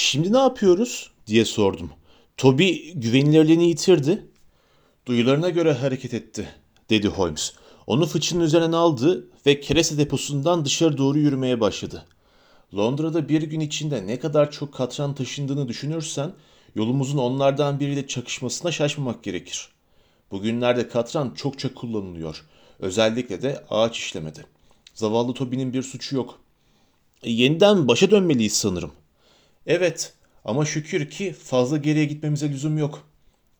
Şimdi ne yapıyoruz diye sordum. Toby güvenilirliğini yitirdi. Duyularına göre hareket etti dedi Holmes. Onu fıçının üzerine aldı ve kereste deposundan dışarı doğru yürümeye başladı. Londra'da bir gün içinde ne kadar çok katran taşındığını düşünürsen yolumuzun onlardan biriyle çakışmasına şaşmamak gerekir. Bugünlerde katran çokça kullanılıyor. Özellikle de ağaç işlemede. Zavallı Toby'nin bir suçu yok. E, yeniden başa dönmeliyiz sanırım. Evet ama şükür ki fazla geriye gitmemize lüzum yok.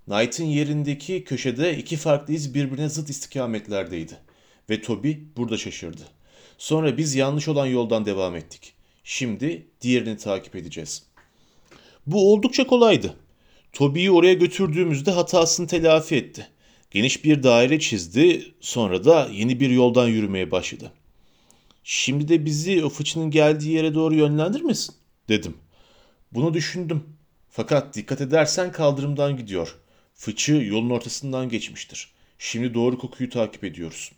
Knight'ın yerindeki köşede iki farklı iz birbirine zıt istikametlerdeydi. Ve Toby burada şaşırdı. Sonra biz yanlış olan yoldan devam ettik. Şimdi diğerini takip edeceğiz. Bu oldukça kolaydı. Toby'yi oraya götürdüğümüzde hatasını telafi etti. Geniş bir daire çizdi, sonra da yeni bir yoldan yürümeye başladı. Şimdi de bizi o fıçının geldiği yere doğru yönlendirmesin, dedim. Bunu düşündüm. Fakat dikkat edersen kaldırımdan gidiyor. Fıçı yolun ortasından geçmiştir. Şimdi doğru kokuyu takip ediyoruz.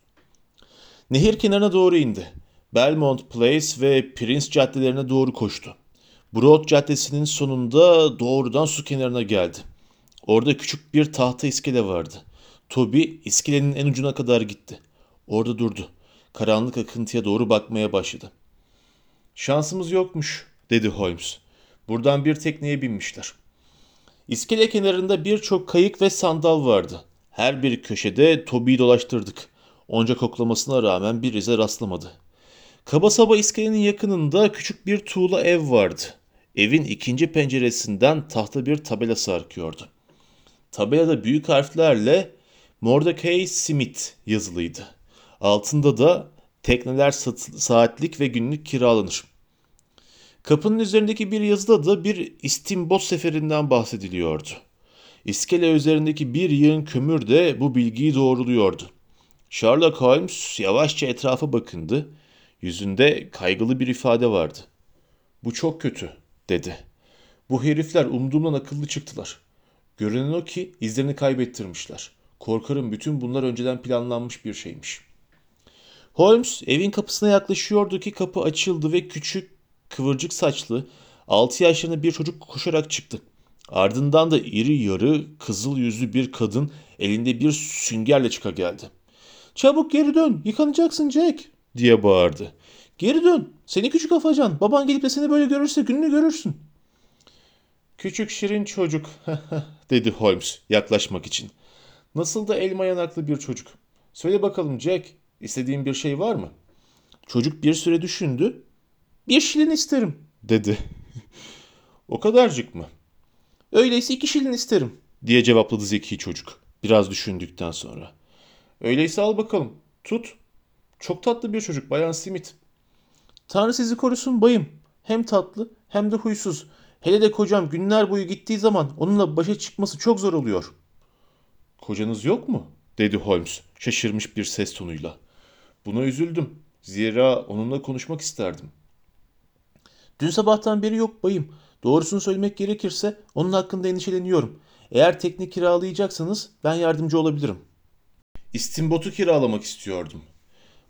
Nehir kenarına doğru indi. Belmont Place ve Prince caddelerine doğru koştu. Broad Caddesi'nin sonunda doğrudan su kenarına geldi. Orada küçük bir tahta iskele vardı. Toby iskelenin en ucuna kadar gitti. Orada durdu. Karanlık akıntıya doğru bakmaya başladı. Şansımız yokmuş, dedi Holmes. Buradan bir tekneye binmişler. İskele kenarında birçok kayık ve sandal vardı. Her bir köşede Toby'yi dolaştırdık. Onca koklamasına rağmen bir ize rastlamadı. Kaba saba iskelenin yakınında küçük bir tuğla ev vardı. Evin ikinci penceresinden tahta bir tabela sarkıyordu. Tabelada büyük harflerle Mordecai Smith yazılıydı. Altında da tekneler saatlik ve günlük kiralanır. Kapının üzerindeki bir yazıda da bir istimbot seferinden bahsediliyordu. İskele üzerindeki bir yığın kömür de bu bilgiyi doğruluyordu. Sherlock Holmes yavaşça etrafa bakındı. Yüzünde kaygılı bir ifade vardı. Bu çok kötü, dedi. Bu herifler umduğumdan akıllı çıktılar. Görünen o ki izlerini kaybettirmişler. Korkarım bütün bunlar önceden planlanmış bir şeymiş. Holmes evin kapısına yaklaşıyordu ki kapı açıldı ve küçük, kıvırcık saçlı, 6 yaşlarında bir çocuk koşarak çıktı. Ardından da iri yarı, kızıl yüzlü bir kadın elinde bir süngerle çıka geldi. ''Çabuk geri dön, yıkanacaksın Jack.'' diye bağırdı. ''Geri dön, seni küçük afacan. Baban gelip de seni böyle görürse gününü görürsün.'' ''Küçük şirin çocuk.'' dedi Holmes yaklaşmak için. Nasıl da elma yanaklı bir çocuk. Söyle bakalım Jack, istediğin bir şey var mı? Çocuk bir süre düşündü. Bir şilin isterim, dedi. o kadarcık mı? Öyleyse iki şilin isterim, diye cevapladı zeki çocuk. Biraz düşündükten sonra. Öyleyse al bakalım, tut. Çok tatlı bir çocuk, Bayan Smith. Tanrı sizi korusun bayım. Hem tatlı hem de huysuz. Hele de kocam günler boyu gittiği zaman onunla başa çıkması çok zor oluyor.'' Kocanız yok mu? dedi Holmes şaşırmış bir ses tonuyla. Buna üzüldüm. Zira onunla konuşmak isterdim. Dün sabahtan beri yok bayım. Doğrusunu söylemek gerekirse onun hakkında endişeleniyorum. Eğer tekne kiralayacaksanız ben yardımcı olabilirim. İstimbot'u kiralamak istiyordum.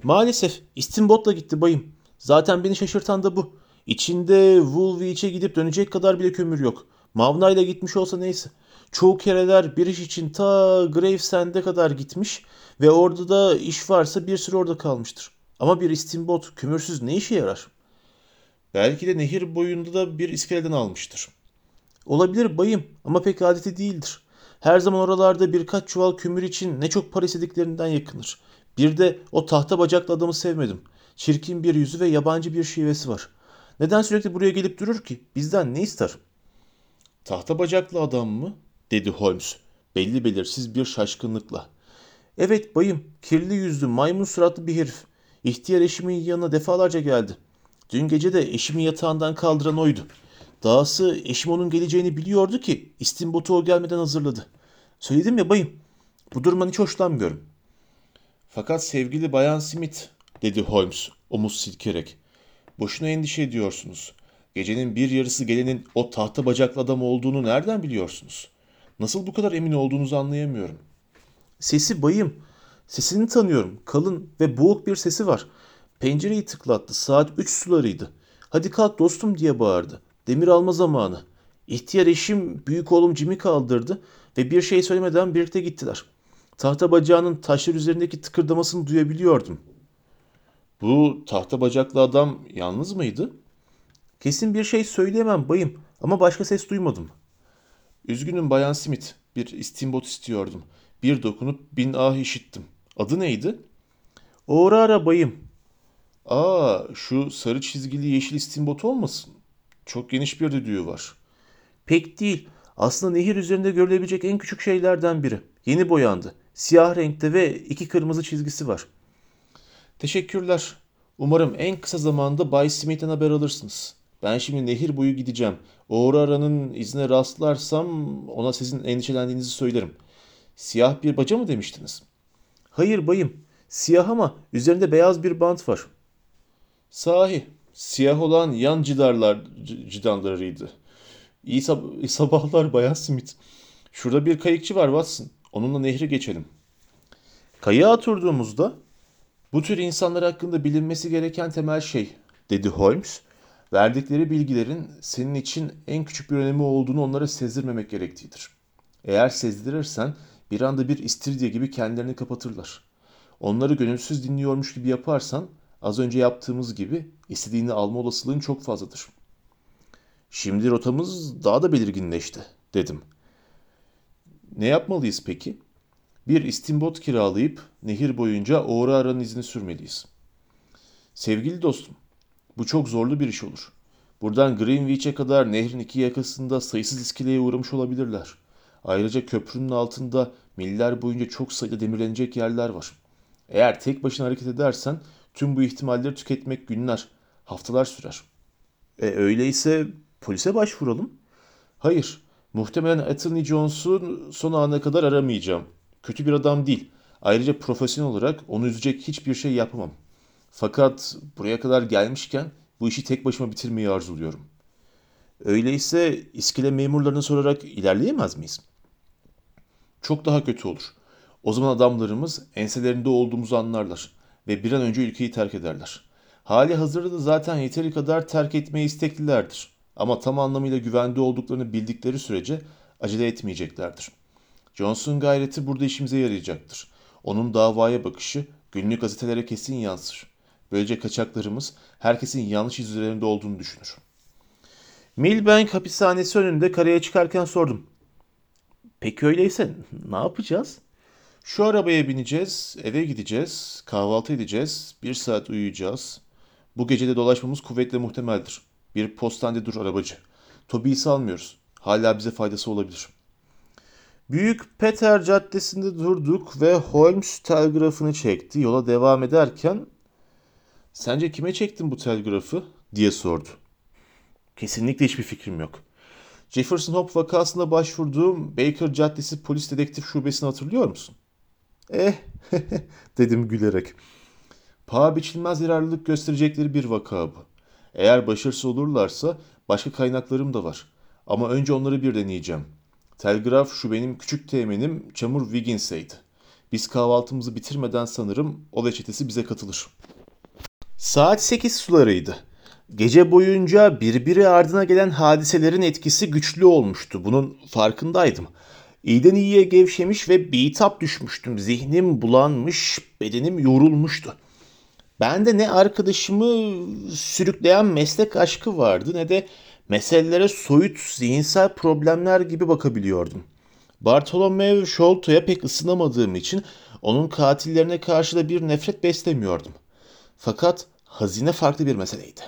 Maalesef istimbotla gitti bayım. Zaten beni şaşırtan da bu. İçinde Woolwich'e gidip dönecek kadar bile kömür yok. Mavna ile gitmiş olsa neyse. Çoğu kereler bir iş için ta Gravesend'e kadar gitmiş ve orada da iş varsa bir süre orada kalmıştır. Ama bir istimbot kömürsüz ne işe yarar? Belki de nehir boyunda da bir iskeleden almıştır. Olabilir bayım ama pek adeti değildir. Her zaman oralarda birkaç çuval kömür için ne çok para istediklerinden yakınır. Bir de o tahta bacaklı adamı sevmedim. Çirkin bir yüzü ve yabancı bir şivesi var. Neden sürekli buraya gelip durur ki? Bizden ne ister? Tahta bacaklı adam mı? dedi Holmes belli belirsiz bir şaşkınlıkla. Evet bayım, kirli yüzlü, maymun suratlı bir herif. İhtiyar eşimin yanına defalarca geldi. Dün gece de eşimin yatağından kaldıran oydu. Dahası eşim onun geleceğini biliyordu ki istimbotu o gelmeden hazırladı. Söyledim ya bayım, bu durumdan hiç hoşlanmıyorum. Fakat sevgili Bayan Smith, dedi Holmes omuz silkerek. Boşuna endişe ediyorsunuz. Gecenin bir yarısı gelenin o tahta bacaklı adam olduğunu nereden biliyorsunuz? Nasıl bu kadar emin olduğunuzu anlayamıyorum. Sesi bayım. Sesini tanıyorum. Kalın ve boğuk bir sesi var. Pencereyi tıklattı. Saat üç sularıydı. Hadi kalk dostum diye bağırdı. Demir alma zamanı. İhtiyar eşim büyük oğlum Jim'i kaldırdı ve bir şey söylemeden birlikte gittiler. Tahta bacağının taşlar üzerindeki tıkırdamasını duyabiliyordum. Bu tahta bacaklı adam yalnız mıydı? Kesin bir şey söyleyemem bayım ama başka ses duymadım. Üzgünüm Bayan Smith. Bir istimbot istiyordum. Bir dokunup bin ah işittim. Adı neydi? Aurora bayım. Aa şu sarı çizgili yeşil istimbot olmasın? Çok geniş bir düdüğü var. Pek değil. Aslında nehir üzerinde görülebilecek en küçük şeylerden biri. Yeni boyandı. Siyah renkte ve iki kırmızı çizgisi var. Teşekkürler. Umarım en kısa zamanda Bay Smith'ten haber alırsınız. Ben şimdi nehir boyu gideceğim. Aurora'nın izine rastlarsam ona sizin endişelendiğinizi söylerim. Siyah bir baca mı demiştiniz? Hayır bayım. Siyah ama üzerinde beyaz bir bant var. Sahi, siyah olan yan cidarlar cidanlarıydı. İyi, sab- iyi sabahlar Bayan Smith. Şurada bir kayıkçı var Watson. Onunla nehri geçelim. Kayığa oturduğumuzda bu tür insanlar hakkında bilinmesi gereken temel şey, dedi Holmes. Verdikleri bilgilerin senin için en küçük bir önemi olduğunu onlara sezdirmemek gerektiğidir. Eğer sezdirirsen bir anda bir istiridye gibi kendilerini kapatırlar. Onları gönülsüz dinliyormuş gibi yaparsan az önce yaptığımız gibi istediğini alma olasılığın çok fazladır. Şimdi rotamız daha da belirginleşti, dedim. Ne yapmalıyız peki? Bir istimbot kiralayıp nehir boyunca Aurora'nın izini sürmeliyiz. Sevgili dostum, bu çok zorlu bir iş olur. Buradan Greenwich'e kadar nehrin iki yakasında sayısız iskeleye uğramış olabilirler. Ayrıca köprünün altında miller boyunca çok sayıda demirlenecek yerler var. Eğer tek başına hareket edersen tüm bu ihtimalleri tüketmek günler, haftalar sürer. E öyleyse polise başvuralım. Hayır, muhtemelen Anthony Jones'u son ana kadar aramayacağım. Kötü bir adam değil. Ayrıca profesyonel olarak onu üzecek hiçbir şey yapamam. Fakat buraya kadar gelmişken bu işi tek başıma bitirmeyi arzuluyorum. Öyleyse iskele memurlarını sorarak ilerleyemez miyiz? Çok daha kötü olur. O zaman adamlarımız enselerinde olduğumuzu anlarlar ve bir an önce ülkeyi terk ederler. Hali hazırda da zaten yeteri kadar terk etmeye isteklilerdir. Ama tam anlamıyla güvende olduklarını bildikleri sürece acele etmeyeceklerdir. Johnson gayreti burada işimize yarayacaktır. Onun davaya bakışı günlük gazetelere kesin yansır. Böylece kaçaklarımız herkesin yanlış iz üzerinde olduğunu düşünür. Milbank hapishanesi önünde karaya çıkarken sordum. Peki öyleyse ne yapacağız? Şu arabaya bineceğiz, eve gideceğiz, kahvaltı edeceğiz, bir saat uyuyacağız. Bu gece de dolaşmamız kuvvetle muhtemeldir. Bir postanede dur arabacı. Toby'yi salmıyoruz. Hala bize faydası olabilir. Büyük Peter Caddesi'nde durduk ve Holmes telgrafını çekti. Yola devam ederken Sence kime çektin bu telgrafı? diye sordu. Kesinlikle hiçbir fikrim yok. Jefferson Hop vakasında başvurduğum Baker Caddesi Polis Dedektif Şubesini hatırlıyor musun? Eh, dedim gülerek. Paha biçilmez yararlılık gösterecekleri bir vaka bu. Eğer başarısız olurlarsa başka kaynaklarım da var. Ama önce onları bir deneyeceğim. Telgraf şu benim küçük teğmenim Çamur Wiggins'eydi. Biz kahvaltımızı bitirmeden sanırım o ve çetesi bize katılır. Saat 8 sularıydı. Gece boyunca birbiri ardına gelen hadiselerin etkisi güçlü olmuştu. Bunun farkındaydım. İyiden iyiye gevşemiş ve bitap düşmüştüm. Zihnim bulanmış, bedenim yorulmuştu. Bende ne arkadaşımı sürükleyen meslek aşkı vardı ne de meselelere soyut zihinsel problemler gibi bakabiliyordum. Bartolomeo Sholto'ya pek ısınamadığım için onun katillerine karşı da bir nefret beslemiyordum. Fakat hazine farklı bir meseleydi.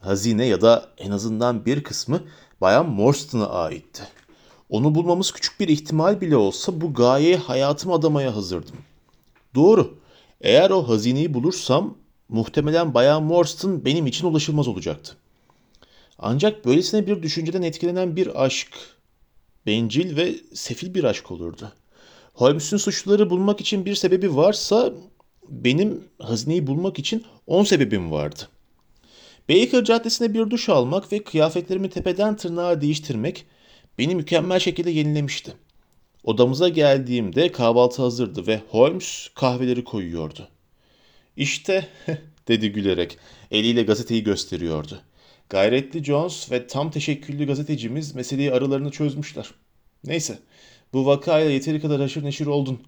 Hazine ya da en azından bir kısmı Bayan Morstan'a aitti. Onu bulmamız küçük bir ihtimal bile olsa bu gayeye hayatımı adamaya hazırdım. Doğru. Eğer o hazineyi bulursam muhtemelen Bayan Morstan benim için ulaşılmaz olacaktı. Ancak böylesine bir düşünceden etkilenen bir aşk, bencil ve sefil bir aşk olurdu. Holmes'un suçluları bulmak için bir sebebi varsa benim hazineyi bulmak için on sebebim vardı. Baker Caddesi'nde bir duş almak ve kıyafetlerimi tepeden tırnağa değiştirmek beni mükemmel şekilde yenilemişti. Odamıza geldiğimde kahvaltı hazırdı ve Holmes kahveleri koyuyordu. İşte dedi gülerek eliyle gazeteyi gösteriyordu. Gayretli Jones ve tam teşekküllü gazetecimiz meseleyi aralarını çözmüşler. Neyse, bu vakayla yeteri kadar haşır neşir oldun.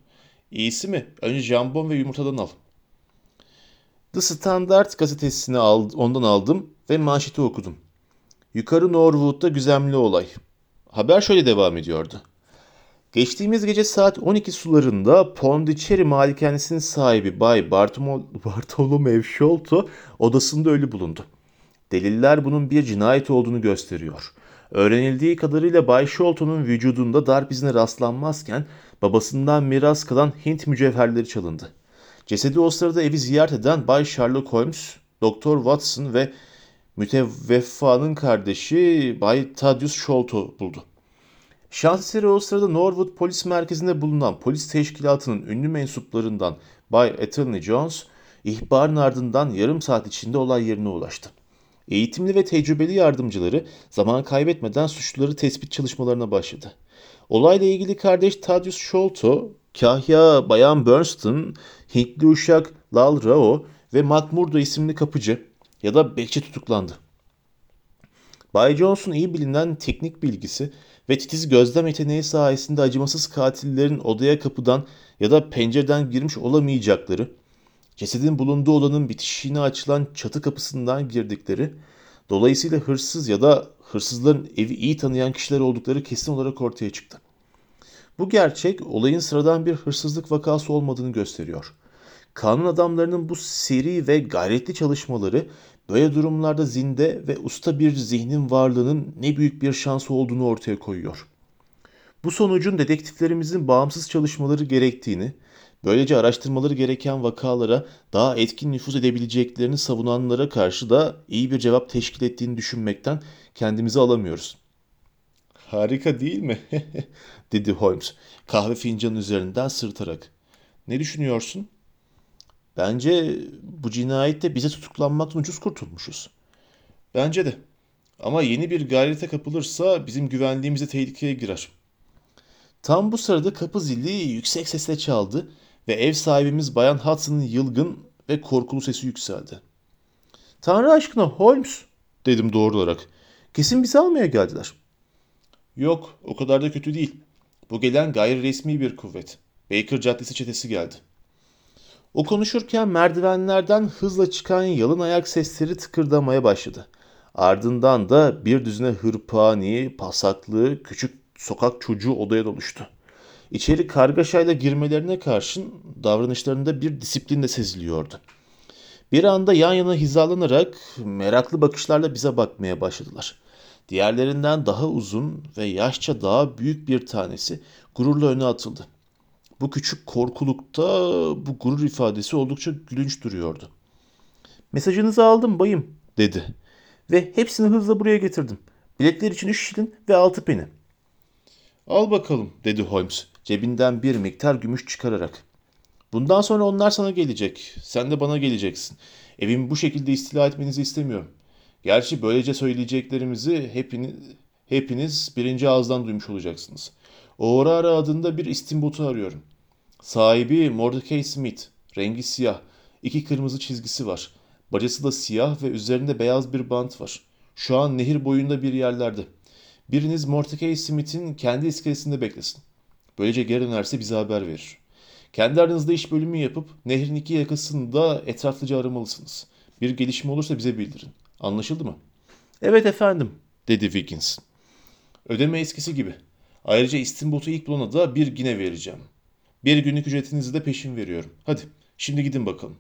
İyisi mi? Önce jambon ve yumurtadan al. The Standard gazetesini al, ondan aldım ve manşeti okudum. Yukarı Norwood'da güzemli olay. Haber şöyle devam ediyordu. Geçtiğimiz gece saat 12 sularında Pondicherry malikanesinin sahibi Bay Bartolo- Bartolomeo Sholto odasında ölü bulundu. Deliller bunun bir cinayet olduğunu gösteriyor. Öğrenildiği kadarıyla Bay Sholto'nun vücudunda darp izine rastlanmazken babasından miras kalan Hint mücevherleri çalındı. Cesedi o sırada evi ziyaret eden Bay Sherlock Holmes, Doktor Watson ve müteveffanın kardeşi Bay Thaddeus Sholto buldu. Şans eseri o sırada Norwood Polis Merkezi'nde bulunan polis teşkilatının ünlü mensuplarından Bay Attorney Jones, ihbarın ardından yarım saat içinde olay yerine ulaştı. Eğitimli ve tecrübeli yardımcıları zaman kaybetmeden suçluları tespit çalışmalarına başladı. Olayla ilgili kardeş Thaddeus Sholto, Kahya Bayan Burnston, Hintli uşak Lal Rao ve McMurdo isimli kapıcı ya da bekçi tutuklandı. Bay Jones'un iyi bilinen teknik bilgisi ve titiz gözlem yeteneği sayesinde acımasız katillerin odaya kapıdan ya da pencereden girmiş olamayacakları, cesedin bulunduğu odanın bitişiğine açılan çatı kapısından girdikleri, dolayısıyla hırsız ya da hırsızların evi iyi tanıyan kişiler oldukları kesin olarak ortaya çıktı. Bu gerçek olayın sıradan bir hırsızlık vakası olmadığını gösteriyor. Kanun adamlarının bu seri ve gayretli çalışmaları böyle durumlarda zinde ve usta bir zihnin varlığının ne büyük bir şans olduğunu ortaya koyuyor. Bu sonucun dedektiflerimizin bağımsız çalışmaları gerektiğini, böylece araştırmaları gereken vakalara daha etkin nüfuz edebileceklerini savunanlara karşı da iyi bir cevap teşkil ettiğini düşünmekten kendimizi alamıyoruz. Harika değil mi? dedi Holmes kahve fincanı üzerinden sırtarak. Ne düşünüyorsun? Bence bu cinayette bize tutuklanmaktan ucuz kurtulmuşuz. Bence de. Ama yeni bir gayrete kapılırsa bizim güvenliğimiz de tehlikeye girer. Tam bu sırada kapı zili yüksek sesle çaldı ve ev sahibimiz Bayan Hudson'ın yılgın ve korkulu sesi yükseldi. Tanrı aşkına Holmes dedim doğru olarak. Kesin bizi almaya geldiler. Yok o kadar da kötü değil. Bu gelen gayri resmi bir kuvvet. Baker Caddesi çetesi geldi. O konuşurken merdivenlerden hızla çıkan yalın ayak sesleri tıkırdamaya başladı. Ardından da bir düzine hırpani, pasaklı, küçük sokak çocuğu odaya doluştu. İçeri kargaşayla girmelerine karşın davranışlarında bir disiplin de seziliyordu. Bir anda yan yana hizalanarak meraklı bakışlarla bize bakmaya başladılar. Diğerlerinden daha uzun ve yaşça daha büyük bir tanesi gururla öne atıldı. Bu küçük korkulukta bu gurur ifadesi oldukça gülünç duruyordu. Mesajınızı aldım bayım dedi. Ve hepsini hızla buraya getirdim. Biletler için üç şilin ve altı peni. Al bakalım dedi Holmes cebinden bir miktar gümüş çıkararak. Bundan sonra onlar sana gelecek. Sen de bana geleceksin. Evimi bu şekilde istila etmenizi istemiyorum. Gerçi böylece söyleyeceklerimizi hepiniz, hepiniz birinci ağızdan duymuş olacaksınız. Oğrara adında bir istimbotu arıyorum. Sahibi Mordecai Smith. Rengi siyah. İki kırmızı çizgisi var. Bacası da siyah ve üzerinde beyaz bir bant var. Şu an nehir boyunda bir yerlerde. Biriniz Mordecai Smith'in kendi iskelesinde beklesin. Böylece geri dönerse bize haber verir. Kendi aranızda iş bölümü yapıp nehrin iki yakasını da etraflıca aramalısınız. Bir gelişme olursa bize bildirin. Anlaşıldı mı? Evet efendim, dedi Wiggins. Ödeme eskisi gibi. Ayrıca istimbotu ilk bulana da bir gine vereceğim. Bir günlük ücretinizi de peşin veriyorum. Hadi şimdi gidin bakalım.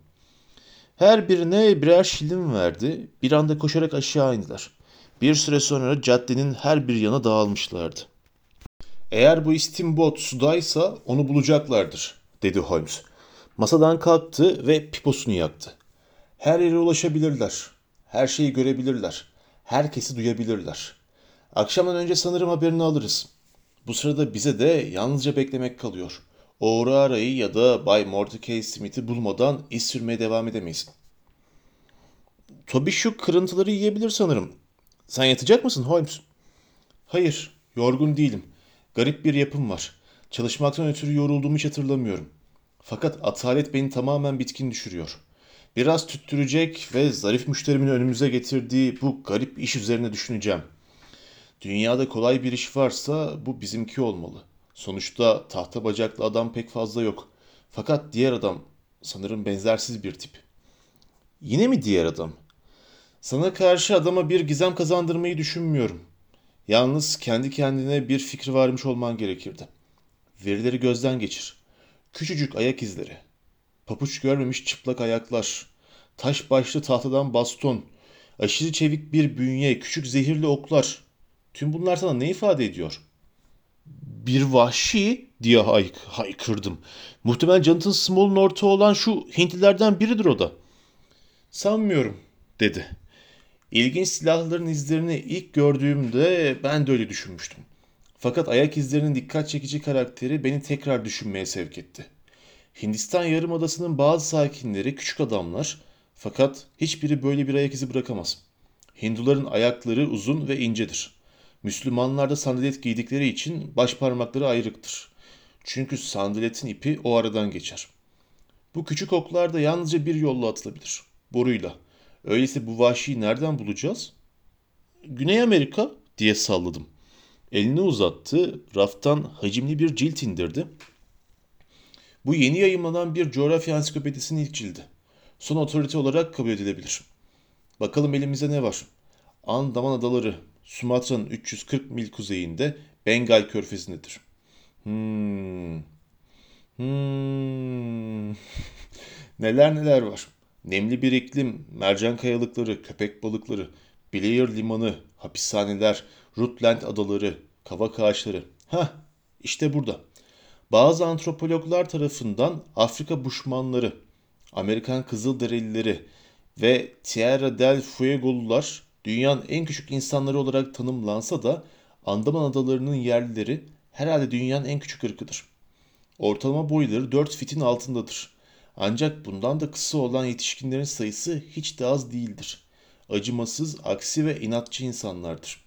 Her birine birer şilin verdi. Bir anda koşarak aşağı indiler. Bir süre sonra caddenin her bir yana dağılmışlardı. Eğer bu istimbot sudaysa onu bulacaklardır, dedi Holmes. Masadan kalktı ve piposunu yaktı. Her yere ulaşabilirler. Her şeyi görebilirler. Herkesi duyabilirler. Akşamdan önce sanırım haberini alırız. Bu sırada bize de yalnızca beklemek kalıyor. O'Reilly'yi ya da Bay Mordecai Smith'i bulmadan iz sürmeye devam edemeyiz. Toby şu kırıntıları yiyebilir sanırım. Sen yatacak mısın Holmes? Hayır, yorgun değilim. Garip bir yapım var. Çalışmaktan ötürü yorulduğumu hiç hatırlamıyorum. Fakat atalet beni tamamen bitkin düşürüyor. Biraz tüttürecek ve zarif müşterimin önümüze getirdiği bu garip iş üzerine düşüneceğim. Dünyada kolay bir iş varsa bu bizimki olmalı. Sonuçta tahta bacaklı adam pek fazla yok. Fakat diğer adam sanırım benzersiz bir tip. Yine mi diğer adam? Sana karşı adama bir gizem kazandırmayı düşünmüyorum. Yalnız kendi kendine bir fikri varmış olman gerekirdi. Verileri gözden geçir. Küçücük ayak izleri. Papuç görmemiş çıplak ayaklar. Taş başlı tahtadan baston. Aşırı çevik bir bünye, küçük zehirli oklar. Tüm bunlar sana ne ifade ediyor? Bir vahşi diye hay haykırdım. Muhtemelen Jonathan Small'un ortağı olan şu Hintlilerden biridir o da. Sanmıyorum dedi. İlginç silahların izlerini ilk gördüğümde ben de öyle düşünmüştüm. Fakat ayak izlerinin dikkat çekici karakteri beni tekrar düşünmeye sevk etti. Hindistan Yarımadası'nın bazı sakinleri küçük adamlar fakat hiçbiri böyle bir ayak izi bırakamaz. Hinduların ayakları uzun ve incedir. Müslümanlar da sandalet giydikleri için baş parmakları ayrıktır. Çünkü sandaletin ipi o aradan geçer. Bu küçük oklar da yalnızca bir yolla atılabilir. Boruyla. Öyleyse bu vahşiyi nereden bulacağız? Güney Amerika diye salladım. Elini uzattı, raftan hacimli bir cilt indirdi. Bu yeni yayımlanan bir coğrafya ansiklopedisinin ilk cildi. Son otorite olarak kabul edilebilir. Bakalım elimizde ne var? Andaman Adaları, Sumatra'nın 340 mil kuzeyinde Bengal körfezindedir. Hmm. Hmm. neler neler var. Nemli bir iklim, mercan kayalıkları, köpek balıkları, Blair limanı, hapishaneler, Rutland adaları, kavak ağaçları. Hah, işte burada. Bazı antropologlar tarafından Afrika Buşmanları, Amerikan Kızılderilileri ve Tierra del Fuego'lular dünyanın en küçük insanları olarak tanımlansa da Andaman adalarının yerlileri herhalde dünyanın en küçük ırkıdır. Ortalama boyları 4 fitin altındadır. Ancak bundan da kısa olan yetişkinlerin sayısı hiç de az değildir. Acımasız, aksi ve inatçı insanlardır.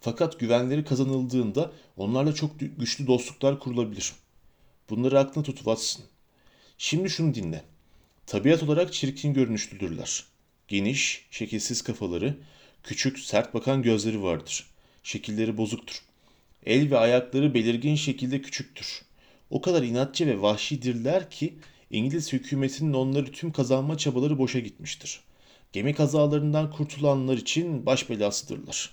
Fakat güvenleri kazanıldığında onlarla çok güçlü dostluklar kurulabilir. Bunları aklına tut Watson. Şimdi şunu dinle. Tabiat olarak çirkin görünüşlüdürler. Geniş, şekilsiz kafaları, küçük, sert bakan gözleri vardır. Şekilleri bozuktur. El ve ayakları belirgin şekilde küçüktür. O kadar inatçı ve vahşidirler ki İngiliz hükümetinin onları tüm kazanma çabaları boşa gitmiştir. Gemi kazalarından kurtulanlar için baş belasıdırlar.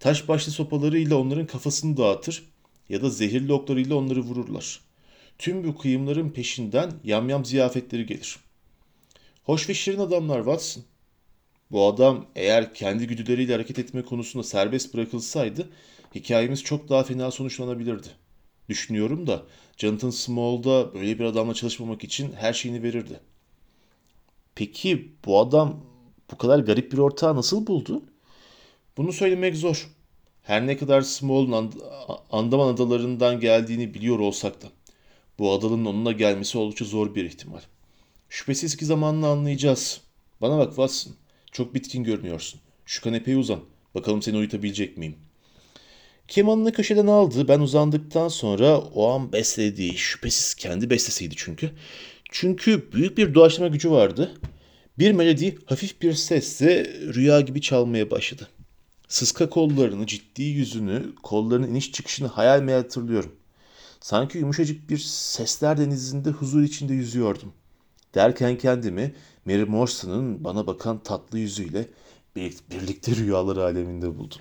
Taş başlı sopalarıyla onların kafasını dağıtır ya da zehirli oklarıyla onları vururlar. Tüm bu kıyımların peşinden yamyam ziyafetleri gelir. Hoş ve şirin adamlar Watson. Bu adam eğer kendi güdüleriyle hareket etme konusunda serbest bırakılsaydı hikayemiz çok daha fena sonuçlanabilirdi. Düşünüyorum da Jonathan Small'da böyle bir adamla çalışmamak için her şeyini verirdi. Peki bu adam bu kadar garip bir ortağı nasıl buldu? Bunu söylemek zor. Her ne kadar Small'un And Andaman adalarından geldiğini biliyor olsak da bu adanın onunla gelmesi oldukça zor bir ihtimal. Şüphesiz ki zamanla anlayacağız. Bana bak Watson. Çok bitkin görünüyorsun. Şu kanepeye uzan. Bakalım seni uyutabilecek miyim? Kemanını köşeden aldı. Ben uzandıktan sonra o an beslediği, şüphesiz kendi bestesiydi çünkü. Çünkü büyük bir doğaçlama gücü vardı. Bir melodi hafif bir sesle rüya gibi çalmaya başladı. Sıska kollarını, ciddi yüzünü, kollarının iniş çıkışını hayal meyal hatırlıyorum. Sanki yumuşacık bir sesler denizinde huzur içinde yüzüyordum. Derken kendimi Mary Morson'ın bana bakan tatlı yüzüyle birlikte rüyalar aleminde buldum.